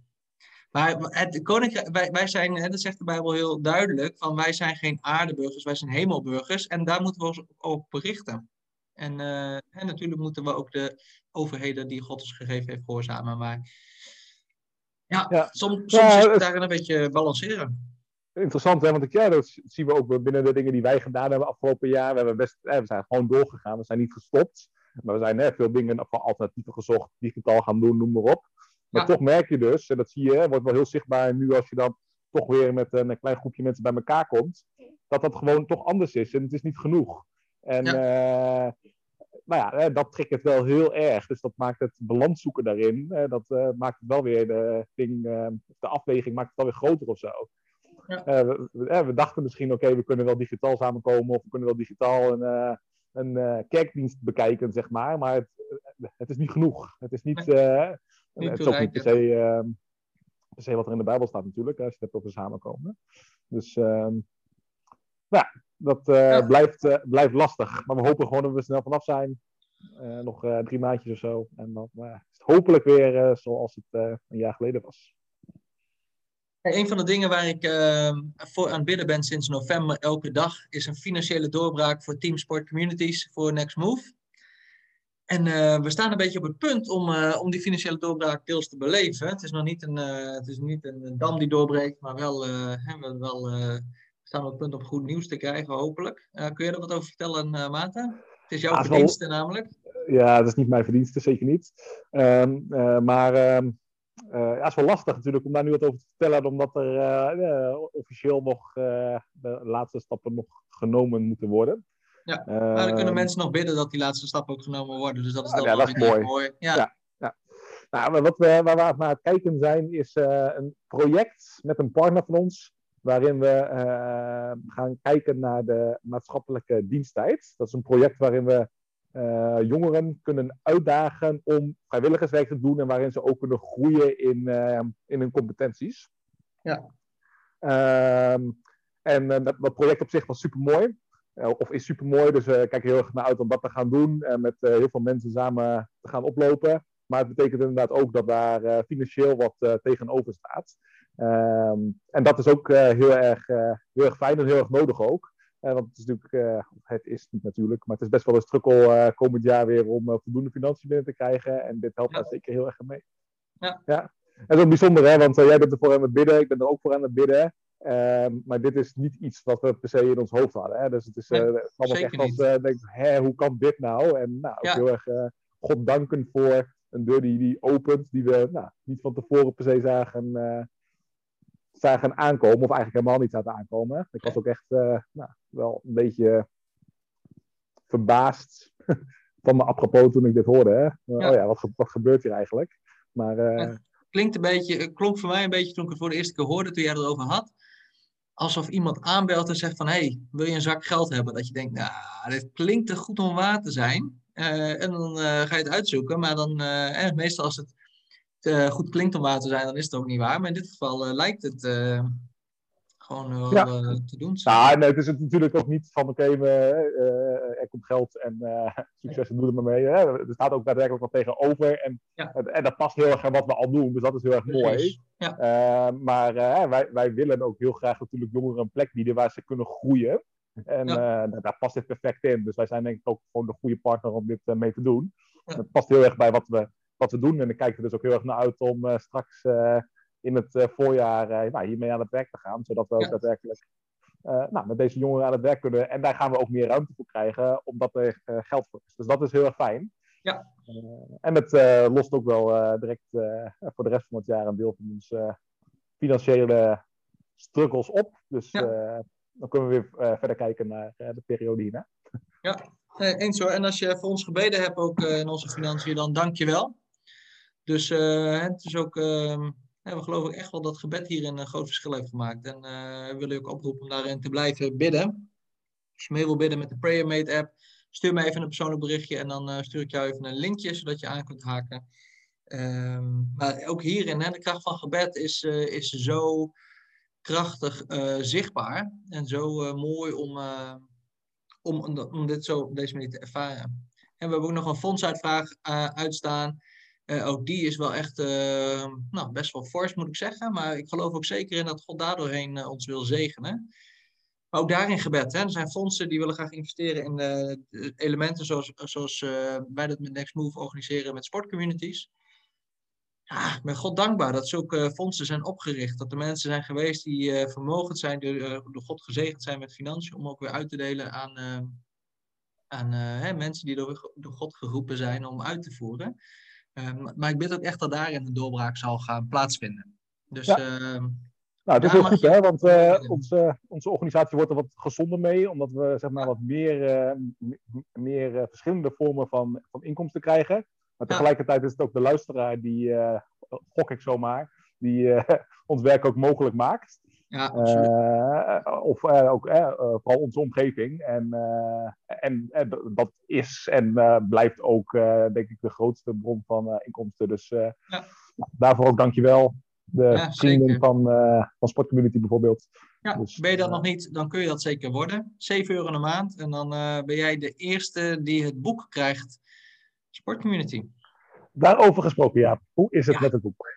Maar het koninkrijk, wij, wij zijn, en dat zegt de Bijbel heel duidelijk, van wij zijn geen aardeburgers, wij zijn hemelburgers. En daar moeten we ons op richten. En, uh, en natuurlijk moeten we ook de overheden die God ons gegeven heeft gehoorzamen. Maar ja, ja. soms, soms ja, is het daar een beetje balanceren. Interessant, hè? want ik, ja, dat zien we ook binnen de dingen die wij gedaan hebben afgelopen jaar. We, hebben best, we zijn gewoon doorgegaan, we zijn niet gestopt. Maar we zijn hè, veel dingen van alternatieven gezocht, digitaal gaan doen, noem maar op. Maar toch merk je dus, en dat zie je, wordt wel heel zichtbaar nu als je dan toch weer met een klein groepje mensen bij elkaar komt, dat dat gewoon toch anders is. En het is niet genoeg. En ja. uh, nou ja, dat trekt het wel heel erg. Dus dat maakt het balans zoeken daarin, uh, dat uh, maakt het wel weer de, ding, de afweging maakt het wel weer groter of zo. Ja. We, we, dachten misschien, oké, we kunnen wel digitaal samenkomen of we kunnen wel digitaal een, een kerkdienst bekijken, zeg maar. Maar het, het is niet genoeg. Het is niet, niet het is ook niet per se, uh, per se wat er in de Bijbel staat natuurlijk, als je het hebt over samenkomen. Dus uh, ja, dat ja. Blijft, uh, blijft lastig. Maar we hopen gewoon dat we snel vanaf zijn. Uh, nog drie maandjes of zo. En dan is het hopelijk weer zoals het een jaar geleden was. Een van de dingen waar ik uh, voor aan het bidden ben sinds november elke dag is een financiële doorbraak voor Team Sport Communities voor Next Move. En uh, we staan een beetje op het punt om, uh, om die financiële doorbraak deels te beleven. Het is nog niet een, het is niet een dam die doorbreekt, maar wel, hè, we, wel, we staan op het punt om goed nieuws te krijgen, hopelijk. kun je er wat over vertellen, Maarten? Het is jouw ja, verdienste namelijk. Ja, dat is niet mijn verdienste, zeker niet. Um, maar um, ja, het is wel lastig natuurlijk om daar nu wat over te vertellen, omdat er officieel nog de laatste stappen nog genomen moeten worden. Ja, maar dan kunnen ehm, mensen nog bidden dat die laatste stappen ook genomen worden. Dus dat is, dan ja, dat is mooi. Ja. ja. Ja, Nou, wat we, waar we naar het kijken zijn, is uh, een project met een partner van ons. Waarin we uh, gaan kijken naar de maatschappelijke diensttijd. Dat is een project waarin we uh, jongeren kunnen uitdagen om vrijwilligerswerk te doen. En waarin ze ook kunnen groeien in, in hun competenties. Ja. Ehm, en dat, dat project op zich was super mooi. Eh, of is super mooi. Dus we kijken heel erg naar uit om dat te gaan doen. En met eh, heel veel mensen samen te gaan oplopen. Maar het betekent inderdaad ook dat daar eh, financieel wat tegenover staat. Ehm, en dat is ook heel, erg, heel erg fijn en heel erg nodig ook. want het is natuurlijk, het is niet natuurlijk, maar het is best wel een strukkel komend jaar weer om voldoende financiën binnen te krijgen. En dit helpt daar zeker heel erg mee. Ja. ja. En dat is ook bijzonder, hè? want jij bent er voor aan het bidden, ik ben er ook voor aan het bidden. Ehm, maar dit is niet iets wat we per se in ons hoofd hadden. Hè? Dus het is uh, allemaal echt als uh, denk, hè, hoe kan dit nou? En nou, ook heel erg God danken voor een deur die, die opent, die we nou, niet van tevoren per se zagen, zagen aankomen, of eigenlijk helemaal niet zagen aankomen. Ik was ook echt nou, wel een beetje verbaasd van mijn apropos toen ik dit hoorde. Hè? Ja. Oh ja, wat, wat gebeurt hier eigenlijk? Maar, Klinkt een beetje, klonk voor mij een beetje toen ik het voor de eerste keer hoorde, toen jij het erover had alsof iemand aanbelt en zegt van... hey, wil je een zak geld hebben? Dat je denkt, nou, dit klinkt te goed om waar te zijn. Uh, en dan uh, ga je het uitzoeken. Maar dan, meestal als het goed klinkt om waar te zijn, dan is het ook niet waar. Maar in dit geval lijkt het gewoon wel ja. te doen. Ja, nee, het is het natuurlijk ook niet van, oké, er komt geld en succes en doe er maar mee. Hè? Er staat ook daadwerkelijk wat tegenover. En, ja. en dat past heel erg aan wat we al doen. Dus dat is heel erg mooi. Maar wij, wij willen ook heel graag natuurlijk jongeren een plek bieden waar ze kunnen groeien. En ja. uh, daar past dit perfect in. Dus wij zijn denk ik ook gewoon de goede partner om dit mee te doen. Ja. Het past heel erg bij wat we, wat we doen. En ik kijk er dus ook heel erg naar uit om straks in het voorjaar nou, hiermee aan het werk te gaan. Zodat we ook daadwerkelijk nou, met deze jongeren aan het werk kunnen. En daar gaan we ook meer ruimte voor krijgen, omdat er geld voor is. Dus dat is heel erg fijn. Ja. En het lost ook wel direct voor de rest van het jaar een deel van onze financiële struggles op. Dus ja. dan kunnen we weer verder kijken naar de periode hierna. Ja, eens hoor. En als je voor ons gebeden hebt ook in onze financiën, dan dank je wel. Dus het is ook, ehm, we geloven echt wel dat gebed hier een groot verschil heeft gemaakt. En we willen je ook oproepen om daarin te blijven bidden. Als je mee wil bidden met de PrayerMate app, stuur me even een persoonlijk berichtje en dan stuur ik jou even een linkje, zodat je aan kunt haken. Um, maar ook hierin, hè, de kracht van gebed is, is zo krachtig zichtbaar en zo mooi om, om, om dit zo op deze manier te ervaren. En we hebben ook nog een fondsuitvraag uitstaan. Ook die is wel echt nou, best wel fors, moet ik zeggen. Maar ik geloof ook zeker in dat God daardoorheen ons wil zegenen ook daarin gebed. Hè. Er zijn fondsen die willen graag investeren in elementen zoals, zoals wij dat met Next Move organiseren met sportcommunities. Ja, ik ben God dankbaar dat zulke fondsen zijn opgericht. Dat er mensen zijn geweest die vermogend zijn, door, door, God gezegend zijn met financiën, om ook weer uit te delen aan, aan hè, mensen die door God geroepen zijn om uit te voeren. Maar ik bid ook echt dat daarin de doorbraak zal gaan plaatsvinden. Dus ja. Ehm, nou, het is heel goed, hè? Want uh, onze, onze organisatie wordt er wat gezonder mee, omdat we zeg maar, wat meer, uh, meer uh, verschillende vormen van, van inkomsten krijgen. Maar tegelijkertijd is het ook de luisteraar die, gok ik zomaar, die ons werk ook mogelijk maakt. Ja, of ook vooral onze omgeving. En, en dat is en blijft ook, denk ik, de grootste bron van inkomsten. Dus ja. daarvoor ook dankjewel de ja, vrienden van, uh, van Sportcommunity bijvoorbeeld. Ja, dus, ben je dat uh, nog niet, dan kun je dat zeker worden. 7 euro een maand en dan uh, ben jij de eerste die het boek krijgt. Sportcommunity. Daarover gesproken, ja. Hoe is het ja. met het boek?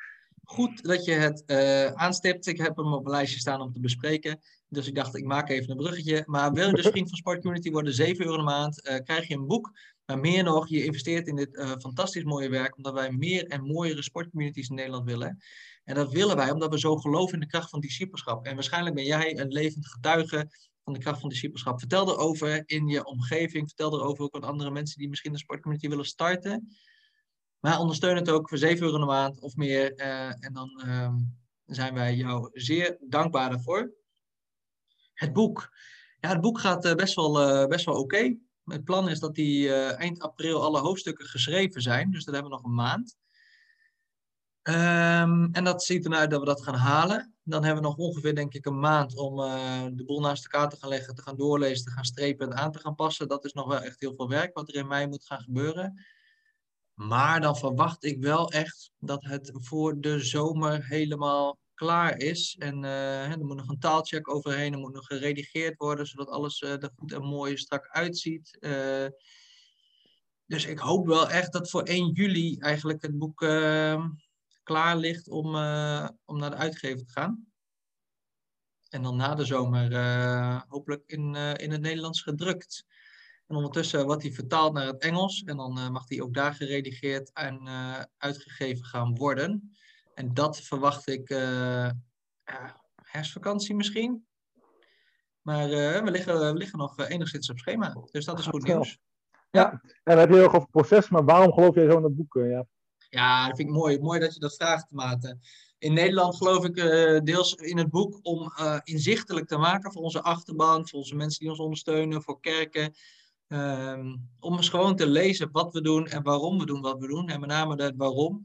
Goed dat je het uh, aanstipt. Ik heb hem op een lijstje staan om te bespreken. Dus ik dacht, ik maak even een bruggetje. Maar wil je dus vriend van Sport Community worden, 7 euro een maand, uh, krijg je een boek. Maar meer nog, je investeert in dit uh, fantastisch mooie werk, omdat wij meer en mooiere sportcommunities in Nederland willen. En dat willen wij omdat we zo geloven in de kracht van discipelschap. En waarschijnlijk ben jij een levend getuige van de kracht van discipelschap. Vertel erover in je omgeving. Vertel erover ook aan andere mensen die misschien een sportcommunity willen starten. Maar ondersteun het ook voor 7 euro een maand of meer. Uh, en dan uh, zijn wij jou zeer dankbaar daarvoor. Het boek. Ja, het boek gaat uh, best wel, uh, best wel oké. Het plan is dat die eind april alle hoofdstukken geschreven zijn. Dus dat hebben we nog een maand. Um, en dat ziet eruit dat we dat gaan halen. Dan hebben we nog ongeveer, denk ik, een maand om de boel naast elkaar te gaan leggen, te gaan doorlezen, te gaan strepen en aan te gaan passen. Dat is nog wel echt heel veel werk wat er in mei moet gaan gebeuren. Maar dan verwacht ik wel echt dat het voor de zomer helemaal klaar is. En uh, er moet nog een taalcheck overheen, er moet nog geredigeerd worden, zodat alles uh, er goed en mooi strak uitziet. Uh, dus ik hoop wel echt dat voor 1 juli eigenlijk het boek ehm, klaar ligt om, om naar de uitgever te gaan. En dan na de zomer hopelijk in, in het Nederlands gedrukt. En ondertussen wordt hij vertaald naar het Engels. En dan uh, mag hij ook daar geredigeerd en uh, uitgegeven gaan worden. En dat verwacht ik uh, herfstvakantie misschien. Maar we, liggen, we liggen nog enigszins op schema. Dus dat is goed nieuws. Ja, ja. en dan heb je heel over het proces. Maar waarom geloof jij zo in dat boek? ja? ja, dat vind ik mooi. Mooi dat je dat vraagt, Maarten. In Nederland geloof ik deels in het boek om inzichtelijk te maken voor onze achterban, voor onze mensen die ons ondersteunen, voor kerken. Um, om eens gewoon te lezen wat we doen en waarom we doen wat we doen. En met name het waarom.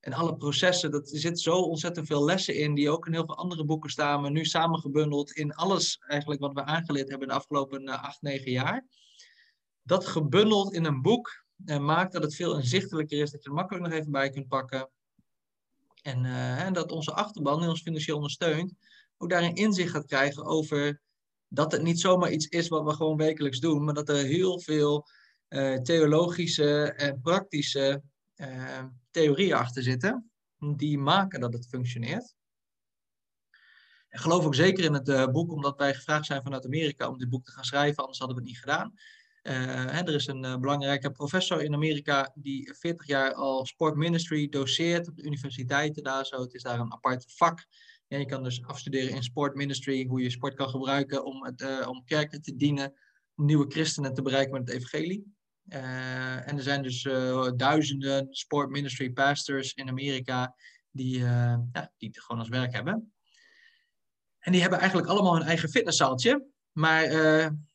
En alle processen, dat, er zit zo ontzettend veel lessen in, die ook in heel veel andere boeken staan, maar nu samengebundeld in alles eigenlijk wat we aangeleerd hebben de afgelopen uh, acht, negen jaar. Dat gebundeld in een boek uh, maakt dat het veel inzichtelijker is, dat je er makkelijk nog even bij kunt pakken. En, uh, en dat onze achterban, die ons financieel ondersteunt, ook daarin inzicht gaat krijgen over dat het niet zomaar iets is wat we gewoon wekelijks doen, maar dat er heel veel uh, theologische en praktische uh, theorieën achter zitten, die maken dat het functioneert. Ik geloof ook zeker in het uh, boek, omdat wij gevraagd zijn vanuit Amerika om dit boek te gaan schrijven, anders hadden we het niet gedaan. Hè, er is een belangrijke professor in Amerika die 40 jaar al sport ministry doseert op de universiteiten daar zo. Het is daar een apart vak ja, je kan dus afstuderen in sport ministry, hoe je sport kan gebruiken om, het, uh, om kerken te dienen, om nieuwe christenen te bereiken met het evangelie. Uh, en er zijn dus uh, duizenden sport ministry pastors in Amerika die, ja, die het gewoon als werk hebben. En die hebben eigenlijk allemaal hun eigen fitnesszaaltje. Maar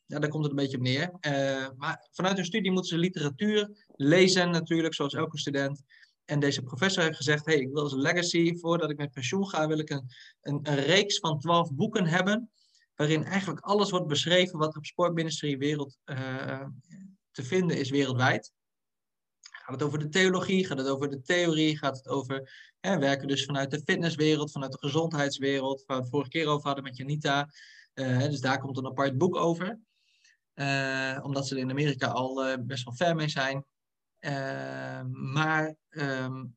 ja, daar komt het een beetje op neer. maar vanuit hun studie moeten ze literatuur lezen natuurlijk, zoals elke student. En deze professor heeft gezegd, hey, ik wil als legacy, voordat ik met pensioen ga, wil ik een, een, reeks van twaalf boeken hebben, waarin eigenlijk alles wordt beschreven wat op sportministerie wereld uh, te vinden is wereldwijd. Gaat het over de theologie, gaat het over de theorie, gaat het over hè, werken dus vanuit de fitnesswereld, vanuit de gezondheidswereld, waar we het vorige keer over hadden met Janita. Uh, dus daar komt een apart boek over. Uh, omdat ze er in Amerika al best wel ver mee zijn. Ehm, maar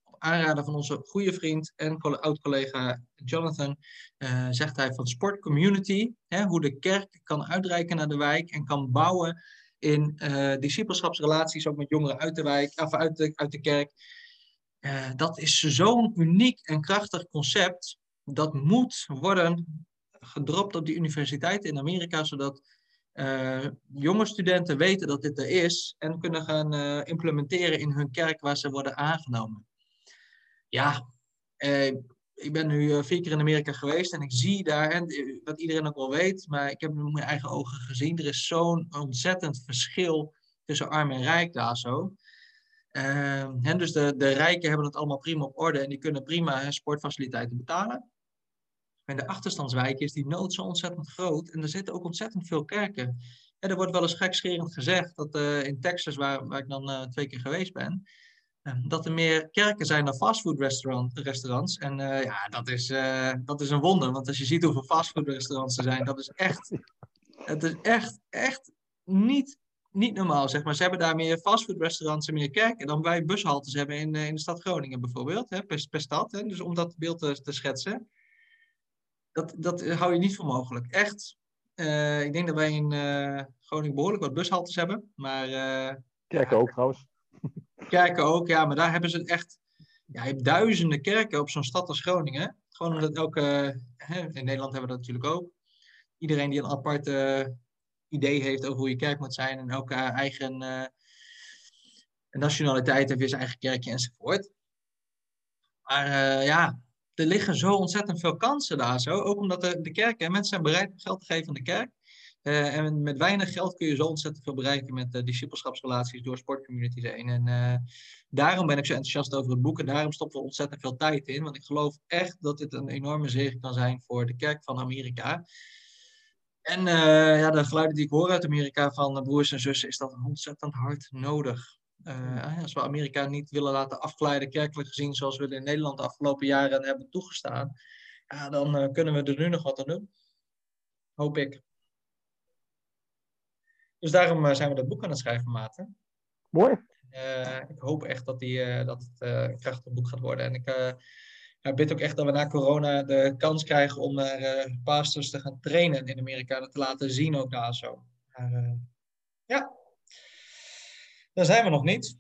op aanraden van onze goede vriend en oud-collega Jonathan uh, zegt hij van sport community, hè, hoe de kerk kan uitreiken naar de wijk en kan bouwen in uh, discipelschapsrelaties ook met jongeren uit de wijk, of uit de, uit de kerk. Uh, dat is zo'n uniek en krachtig concept. Dat moet worden gedropt op die universiteiten in Amerika, zodat uh, jonge studenten weten dat dit er is en kunnen gaan uh, implementeren in hun kerk waar ze worden aangenomen. Ja, uh, ik ben nu vier keer in Amerika geweest en ik zie daar, en wat iedereen ook wel weet, maar ik heb het met mijn eigen ogen gezien, er is zo'n ontzettend verschil tussen arm en rijk daar zo. en dus de, de rijken hebben het allemaal prima op orde en die kunnen prima hè, sportfaciliteiten betalen. In de achterstandswijken is die nood zo ontzettend groot en er zitten ook ontzettend veel kerken. En er wordt wel eens gekscherend gezegd dat uh, in Texas, waar, waar ik dan uh, twee keer geweest ben, uh, dat er meer kerken zijn dan fastfoodrestaurants. En ja, dat is, dat is een wonder, want als je ziet hoeveel fastfoodrestaurants er zijn, dat is echt, het is echt, echt niet niet normaal, zeg maar. Ze hebben daar meer fastfoodrestaurants en meer kerken dan wij bushaltes hebben in, in de stad Groningen bijvoorbeeld, hè, per, per stad. Hè. Dus om dat beeld te, te schetsen. Dat, dat hou je niet voor mogelijk. Echt. ik denk dat wij in Groningen behoorlijk wat bushaltes hebben, maar... kerken ook trouwens. Kerken ook, ja, maar daar hebben ze echt ja, je hebt duizenden kerken op zo'n stad als Groningen. Gewoon omdat elke, hè, in Nederland hebben we dat natuurlijk ook. Iedereen die een apart idee heeft over hoe je kerk moet zijn en elke eigen nationaliteit heeft weer zijn eigen kerkje enzovoort. Maar ja, er liggen zo ontzettend veel kansen daar zo. Ook omdat de, de kerken, mensen zijn bereid om geld te geven aan de kerk. Uh, en met weinig geld kun je zo ontzettend veel bereiken met uh, door sportcommunities heen. En uh, daarom ben ik zo enthousiast over het boek en daarom stoppen we ontzettend veel tijd in. Want ik geloof echt dat dit een enorme zegen kan zijn voor de kerk van Amerika. En ja, de geluiden die ik hoor uit Amerika van broers en zussen is dat ontzettend hard nodig. Als we Amerika niet willen laten afglijden, kerkelijk gezien, zoals we in Nederland de afgelopen jaren hebben toegestaan, ja, dan kunnen we er nu nog wat aan doen. Hoop ik. Dus daarom eh, zijn we dat boek aan het schrijven, Maarten. Mooi. Ik hoop echt dat, die, dat het een krachtig boek gaat worden. En ik ja, bid ook echt dat we na corona de kans krijgen om naar pastors te gaan trainen in Amerika. Dat te laten zien ook daar zo. Maar, ja, daar zijn we nog niet.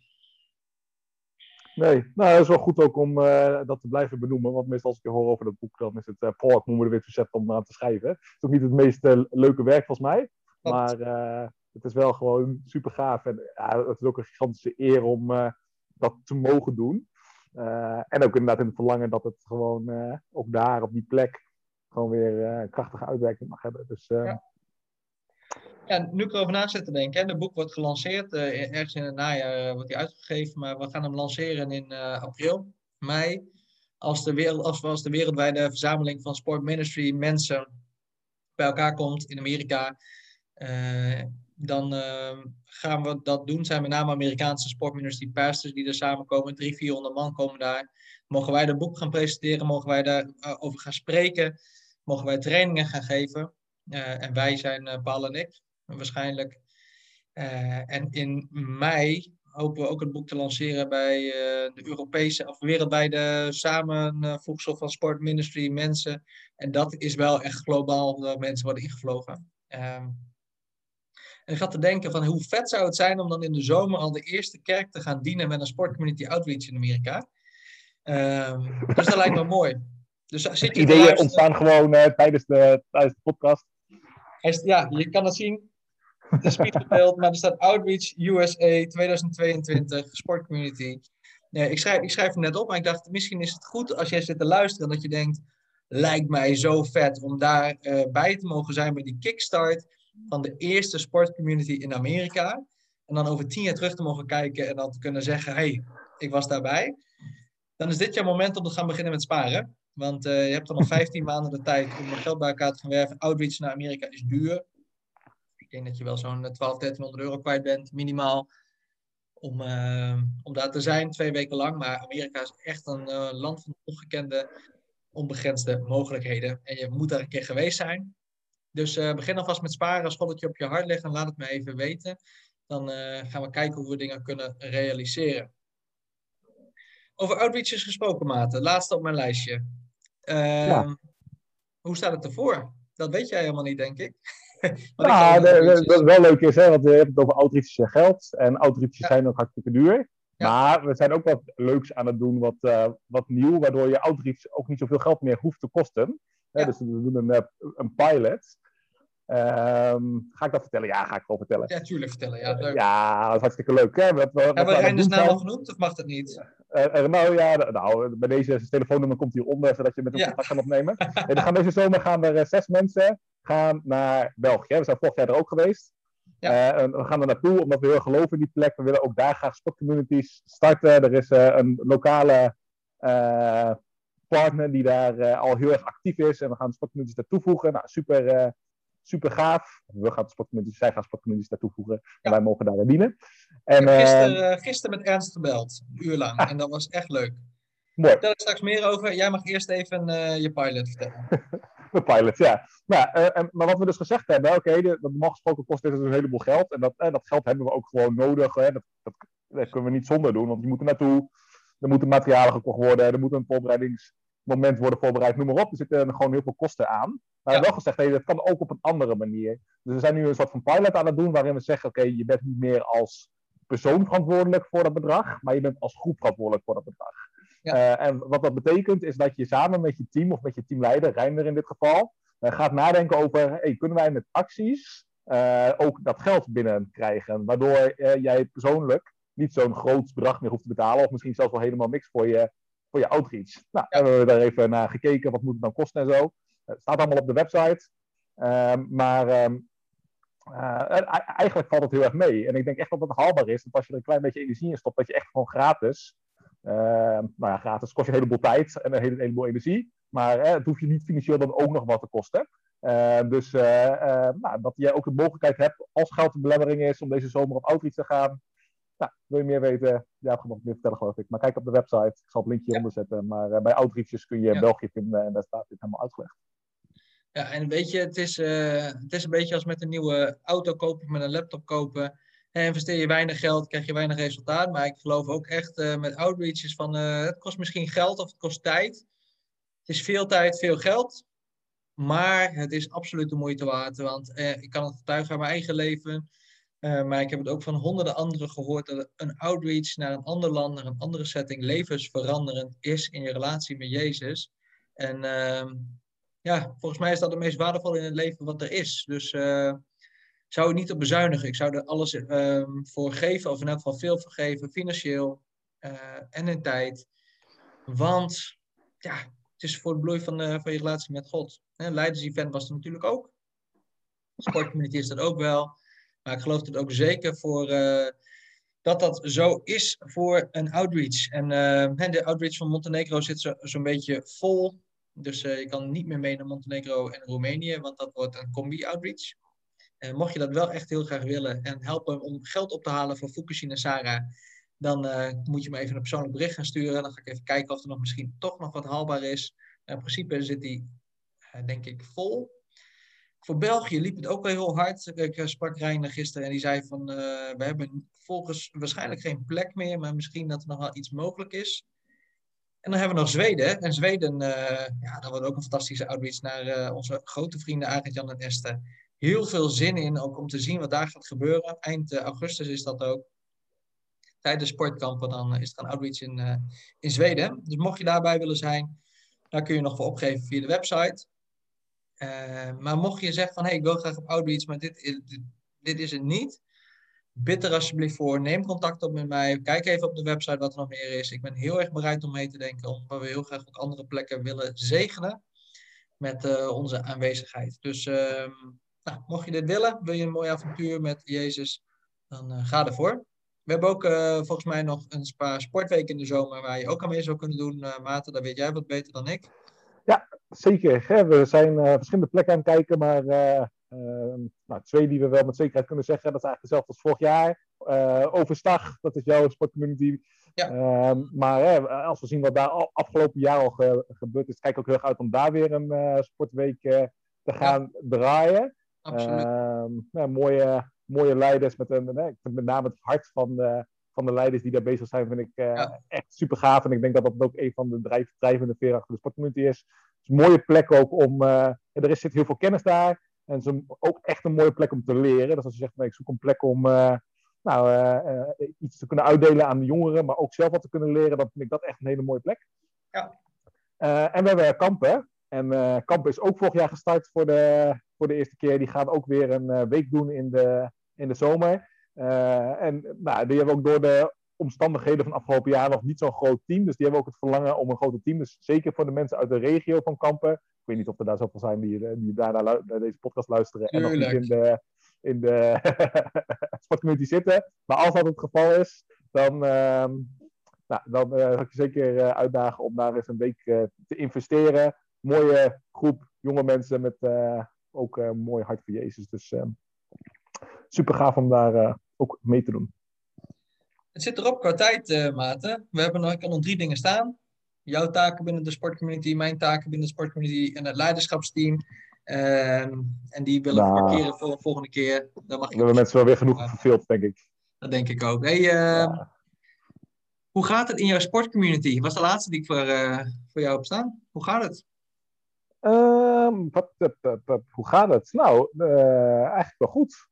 Nee, nou dat is wel goed ook om dat te blijven benoemen. Want meestal als ik hoor over dat boek, dan is het uh, Paul, ik moet er weer zetten om aan te schrijven. Het is ook niet het meest leuke werk volgens mij. Maar het is wel gewoon super gaaf. En ja, het is ook een gigantische eer om dat te mogen doen. En ook inderdaad in het verlangen dat het gewoon ook daar op die plek gewoon weer een krachtige uitwerking mag hebben. Dus, ja. Ja. nu ik erover na zit te denken. Het boek wordt gelanceerd. ergens in het najaar wordt hij uitgegeven. Maar we gaan hem lanceren in april, mei. Als de, wereld, als, als de wereldwijde verzameling van Sport Ministry mensen bij elkaar komt in Amerika dan uh, gaan we dat doen. zijn met name Amerikaanse sportministry pastors die er samenkomen. Drie, vierhonderd man komen daar. Mogen wij dat boek gaan presenteren? Mogen wij daarover over gaan spreken? Mogen wij trainingen gaan geven? Uh, en wij zijn uh, Paul en ik waarschijnlijk. Eh, en in mei hopen we ook het boek te lanceren bij de Europese of wereldwijde samenvoegsel van sportministry mensen. En dat is wel echt globaal dat mensen worden ingevlogen. Ehm, en ik had te denken van hoe vet zou het zijn om dan in de zomer al de eerste kerk te gaan dienen met een sportcommunity outreach in Amerika. Um, dus dat lijkt me mooi. Dus zit je Ideeën ontstaan gewoon uh, tijdens, de, tijdens de podcast. Ja, je kan het zien. Het is spiegelbeeld, maar er staat Outreach USA 2022 Sportcommunity. Nee, ik, schrijf, ik schrijf hem net op, maar ik dacht misschien is het goed als jij zit te luisteren dat je denkt, lijkt mij zo vet om daar uh, bij te mogen zijn bij die kickstart van de eerste sportcommunity in Amerika. En dan over tien jaar terug te mogen kijken en dan te kunnen zeggen: hey, ik was daarbij. Dan is dit jouw moment om te gaan beginnen met sparen. Want uh, je hebt dan nog 15 maanden de tijd om geld bij elkaar te gaan werven. Outreach naar Amerika is duur. Ik denk dat je wel zo'n 12, 1300 euro kwijt bent, minimaal. Om, uh, om daar te zijn, twee weken lang. Maar Amerika is echt een land van ongekende, onbegrensde mogelijkheden. En je moet daar een keer geweest zijn. Dus begin alvast met sparen. Als God het je op je hart legt, en laat het me even weten. Dan gaan we kijken hoe we dingen kunnen realiseren. Over outreaches gesproken, Maarten. Laatste op mijn lijstje. Uh, ja. Hoe staat het ervoor? Dat weet jij helemaal niet, denk ik. ja, wat wel leuk is, hè, want we hebben het over en geld. En ja. zijn ook hartstikke duur. Ja. Maar we zijn ook wat leuks aan het doen, wat, uh, wat nieuw, waardoor je outreach ook niet zoveel geld meer hoeft te kosten. Ja. Dus we doen een, een pilot. Um, ga ik dat vertellen? Ja, ga ik wel vertellen. Ja, tuurlijk vertellen. Ja, leuk. ja dat is hartstikke leuk. Hè? Wat, wat, Hebben we Reinders naam al genoemd of mag dat niet? Uh, nou ja, nou, bij deze telefoonnummer komt hieronder, zodat je met hem ja. contact kan opnemen. nee, dan gaan deze zomer gaan er zes mensen gaan naar België. We zijn vorig jaar er ook geweest. Ja. we gaan er naartoe omdat we heel geloven in die plek. We willen ook daar graag sportcommunities starten. Er is een lokale partner die daar al heel erg actief is. En we gaan sportcommunities daar toevoegen. Nou, super super gaaf. We gaan sportcommunities, zij gaan sportcommunities daar toevoegen. En wij mogen daar dienen. En, ik heb gisteren, gisteren met Ernst gebeld, een uur lang. En dat was echt leuk. Mooi. Vertel er straks meer over. Jij mag eerst even uh, je pilot vertellen. De pilots, ja. Maar, en, maar wat we dus gezegd hebben, oké, okay, normaal gesproken kost dit dus een heleboel geld. En dat, dat geld hebben we ook gewoon nodig. Hè. Dat, dat, dat, kunnen we niet zonder doen, want je moet er naartoe. Er moeten materialen gekocht worden, er moet een voorbereidingsmoment worden voorbereid, noem maar op. Er zitten gewoon heel veel kosten aan. Maar we hebben wel gezegd, hey, dat kan ook op een andere manier. Dus we zijn nu een soort van pilot aan het doen, waarin we zeggen, oké, je bent niet meer als persoon verantwoordelijk voor dat bedrag, maar je bent als groep verantwoordelijk voor dat bedrag. Ja. Uh, en wat dat betekent, is dat je samen met je team, of met je teamleider, Reinder in dit geval, uh, gaat nadenken over, hey, kunnen wij met acties uh, ook dat geld binnenkrijgen? Waardoor jij persoonlijk niet zo'n groot bedrag meer hoeft te betalen. Of misschien zelfs wel helemaal niks voor je, voor je outreach. Nou, ja. hebben we daar even naar gekeken. Wat moet het dan kosten en zo. Het staat allemaal op de website. Um, maar um, uh, eigenlijk valt het heel erg mee. En ik denk echt dat het haalbaar is. Dat als je er een klein beetje energie in stopt, dat je echt gewoon gratis. Uh, nou ja, gratis kost je een heleboel tijd en een, hele, heleboel energie. Maar het hoeft je niet financieel dan ook nog wat te kosten. Uh, dus nou, dat je ook de mogelijkheid hebt, als geld een belemmering is, om deze zomer op outreach te gaan. Nou, wil je meer weten? Ja, ik ga nog meer vertellen, geloof ik. Maar kijk op de website. Ik zal het linkje ja. onderzetten. Maar bij outreaches kun je ja. België vinden en daar staat dit helemaal uitgelegd. Ja, en weet je, het is, uh, het is een beetje als met een nieuwe auto kopen of met een laptop kopen. En investeer je weinig geld, krijg je weinig resultaat. Maar ik geloof ook echt uh, met outreaches van het kost misschien geld of het kost tijd. Het is veel tijd, veel geld. Maar het is absoluut de moeite waard. Want ik kan het getuigen uit mijn eigen leven maar ik heb het ook van honderden anderen gehoord dat een outreach naar een ander land, naar een andere setting, levensveranderend is in je relatie met Jezus. En uh, ja, volgens mij is dat het meest waardevolle in het leven wat er is. Dus uh, ik zou niet op bezuinigen. Ik zou er alles ehm, voor geven, of in elk geval veel voor geven, financieel eh, en in tijd. Want ja, het is voor het bloei van, van je relatie met God. Leiders-event was er natuurlijk ook. Sportcommunity is dat ook wel. Maar ik geloof het ook zeker voor, dat dat zo is voor een outreach. En de outreach van Montenegro zit zo'n zo beetje vol. Dus je kan niet meer mee naar Montenegro en Roemenië, want dat wordt een combi-outreach. Mocht je dat wel echt heel graag willen en helpen om geld op te halen voor Fukushima en Sarah, dan moet je me even een persoonlijk bericht gaan sturen. Dan ga ik even kijken of er nog misschien toch nog wat haalbaar is. in principe zit die, denk ik, vol. Voor België liep het ook wel heel hard. Ik eh, sprak Reiner gisteren en die zei van... We hebben volgens waarschijnlijk geen plek meer... maar misschien dat er nog wel iets mogelijk is. En dan hebben we nog Zweden. En Zweden, uh, ja, dat wordt ook een fantastische outreach... naar uh, onze grote vrienden Arend, Jan en Esther. Heel veel zin in, ook om te zien wat daar gaat gebeuren. Eind augustus is dat ook. Tijdens sportkampen dan is er een outreach in, in Zweden. Dus mocht je daarbij willen zijn... daar kun je nog voor opgeven via de website... Maar mocht je zeggen van, hé, hey, ik wil graag op Outreach, maar dit, dit, dit, is het niet. Bid er alsjeblieft voor. Neem contact op met mij. Kijk even op de website wat er nog meer is. Ik ben heel erg bereid om mee te denken, omdat we heel graag ook andere plekken willen zegenen met uh, onze aanwezigheid. Dus uh, nou, mocht je dit willen, wil je een mooi avontuur met Jezus, dan uh, ga ervoor. We hebben ook volgens mij nog een paar sportweken in de zomer waar je ook aan mee zou kunnen doen. Maarten, daar weet jij wat beter dan ik. Ja, zeker. We zijn verschillende plekken aan het kijken, maar nou, twee die we wel met zekerheid kunnen zeggen, dat is eigenlijk hetzelfde als vorig jaar. Overstag, dat is jouw sportcommunity. Ja. Ehm, maar hè, als we zien wat daar al, afgelopen jaar al ge, gebeurd is, kijk ik ook heel erg uit om daar weer een sportweek te gaan ja. draaien. Absoluut. Ehm, mooie, mooie leiders met, een, met name het hart van de van de leiders die daar bezig zijn, vind ik uh, ja. echt super gaaf. En ik denk dat dat ook een van de drijf, drijvende veren achter de sportcommunity is. Het is een mooie plek ook om. Uh, er zit heel veel kennis daar. En is ook echt een mooie plek om te leren. Dus als je zegt, nee, ik zoek een plek om uh, nou, iets te kunnen uitdelen aan de jongeren, maar ook zelf wat te kunnen leren, dan vind ik dat echt een hele mooie plek. Ja. en we hebben kampen. En kampen is ook vorig jaar gestart voor de, voor de eerste keer. Die gaan ook weer een week doen in de, in de zomer. En nou, die hebben ook door de omstandigheden van afgelopen jaar nog niet zo'n groot team. Dus die hebben ook het verlangen om een groter team. Dus zeker voor de mensen uit de regio van Kampen. Ik weet niet of er daar zoveel zijn die, die daarna naar deze podcast luisteren. Tuurlijk. En nog niet in de, in de sportcommunity zitten. Maar als dat het geval is, dan, uh, nou, dan uh, zal ik je zeker uh, uitdagen om daar eens een week te investeren. Mooie groep jonge mensen met ook een mooi hart voor Jezus. Dus ehm, super gaaf om daar ook mee te doen. Het zit erop qua tijd, uh, Maarten. We hebben nog, ik kan nog drie dingen staan. jouw taken binnen de sportcommunity, mijn taken binnen de sportcommunity en het leiderschapsteam. Ehm, en die willen we nou, parkeren voor de volgende keer. Dan mag we hebben mensen wel weer genoeg verveeld, denk ik. Dat denk ik ook. Hey, ehm, Hoe gaat het in jouw sportcommunity? was de laatste die ik voor, uh, voor jou heb staan. Hoe gaat het? Um, wat, hoe gaat het? Nou, uh, eigenlijk wel goed.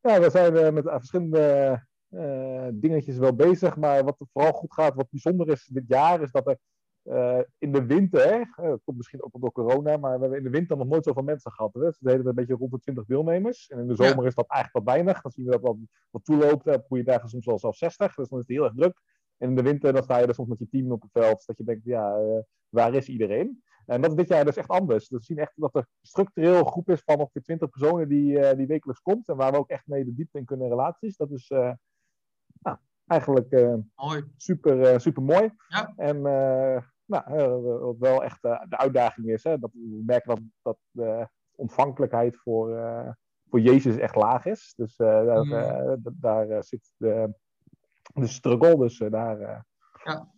Ja, we zijn met verschillende dingetjes wel bezig. Maar wat er vooral goed gaat, wat bijzonder is dit jaar, is dat er uh, in de winter, uh, dat komt misschien ook door corona, maar we hebben in de winter nog nooit zoveel mensen gehad. Hè? Dus we deden een beetje rond de 20 deelnemers. En in de zomer is dat eigenlijk wat weinig. Dan zien we dat wat, wat toeloopt. Op goede dagen soms wel zelfs 60. Dus dan is het heel erg druk. En in de winter dan sta je er soms met je team op het veld. Dat je denkt, ja, uh, waar is iedereen? En dat is dit jaar dus echt anders. Dus we zien echt dat er structureel een groep is van ongeveer 20 personen die, die wekelijks komt. En waar we ook echt mee de diepte in kunnen relaties. Dat is eigenlijk mooi. Super, super mooi. Ja. En nou, wat wel echt de uitdaging is. Hè, dat we merken dat, dat de ontvankelijkheid voor, voor Jezus echt laag is. Dus daar, mm. daar zit de, de struggle. Dus daar ja.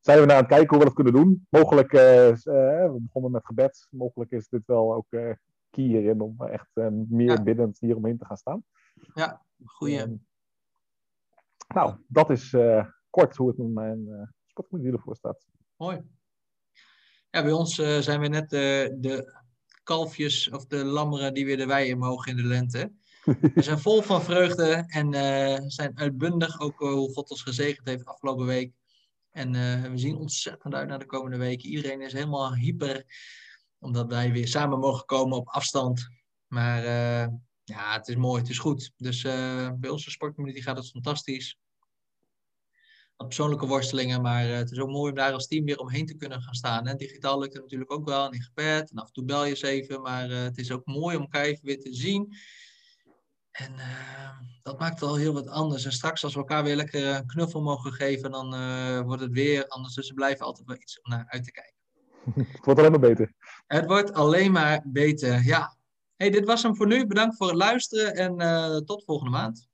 zijn we naar aan het kijken hoe we dat kunnen doen. Mogelijk, we begonnen met gebed. Mogelijk is dit wel ook key hierin om echt meer ja. biddend hier omheen te gaan staan. Ja, goeie. Nou, dat is kort hoe het met mijn uh, sportmodule voor staat. Mooi. Ja, bij ons uh, zijn we net de, de kalfjes of de lammeren die weer de wei in mogen in de lente. We zijn vol van vreugde en zijn uitbundig ook hoe God ons gezegend heeft afgelopen week. En we zien ontzettend uit naar de komende weken. Iedereen is helemaal hyper, omdat wij weer samen mogen komen op afstand. Maar ja, het is mooi, het is goed. Dus bij onze sportcommunity gaat het fantastisch persoonlijke worstelingen. Maar uh, het is ook mooi om daar als team weer omheen te kunnen gaan staan. En digitaal lukt het natuurlijk ook wel. En in gebed. En af en toe bel je eens even. Maar uh, het is ook mooi om elkaar even weer te zien. En uh, dat maakt het al heel wat anders. En straks als we elkaar weer lekker een knuffel mogen geven, dan wordt het weer anders. Dus er blijven altijd wel iets om naar uit te kijken. Het wordt alleen maar beter. Het wordt alleen maar beter, ja. Hey, dit was hem voor nu. Bedankt voor het luisteren en tot volgende maand.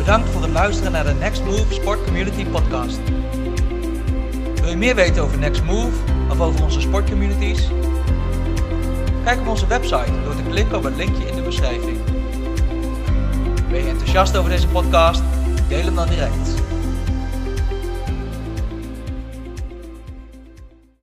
Bedankt voor het luisteren naar de Next Move Sport Community Podcast. Wil je meer weten over Next Move of over onze sportcommunities? Kijk op onze website door te klikken op het linkje in de beschrijving. Ben je enthousiast over deze podcast? Deel hem dan direct.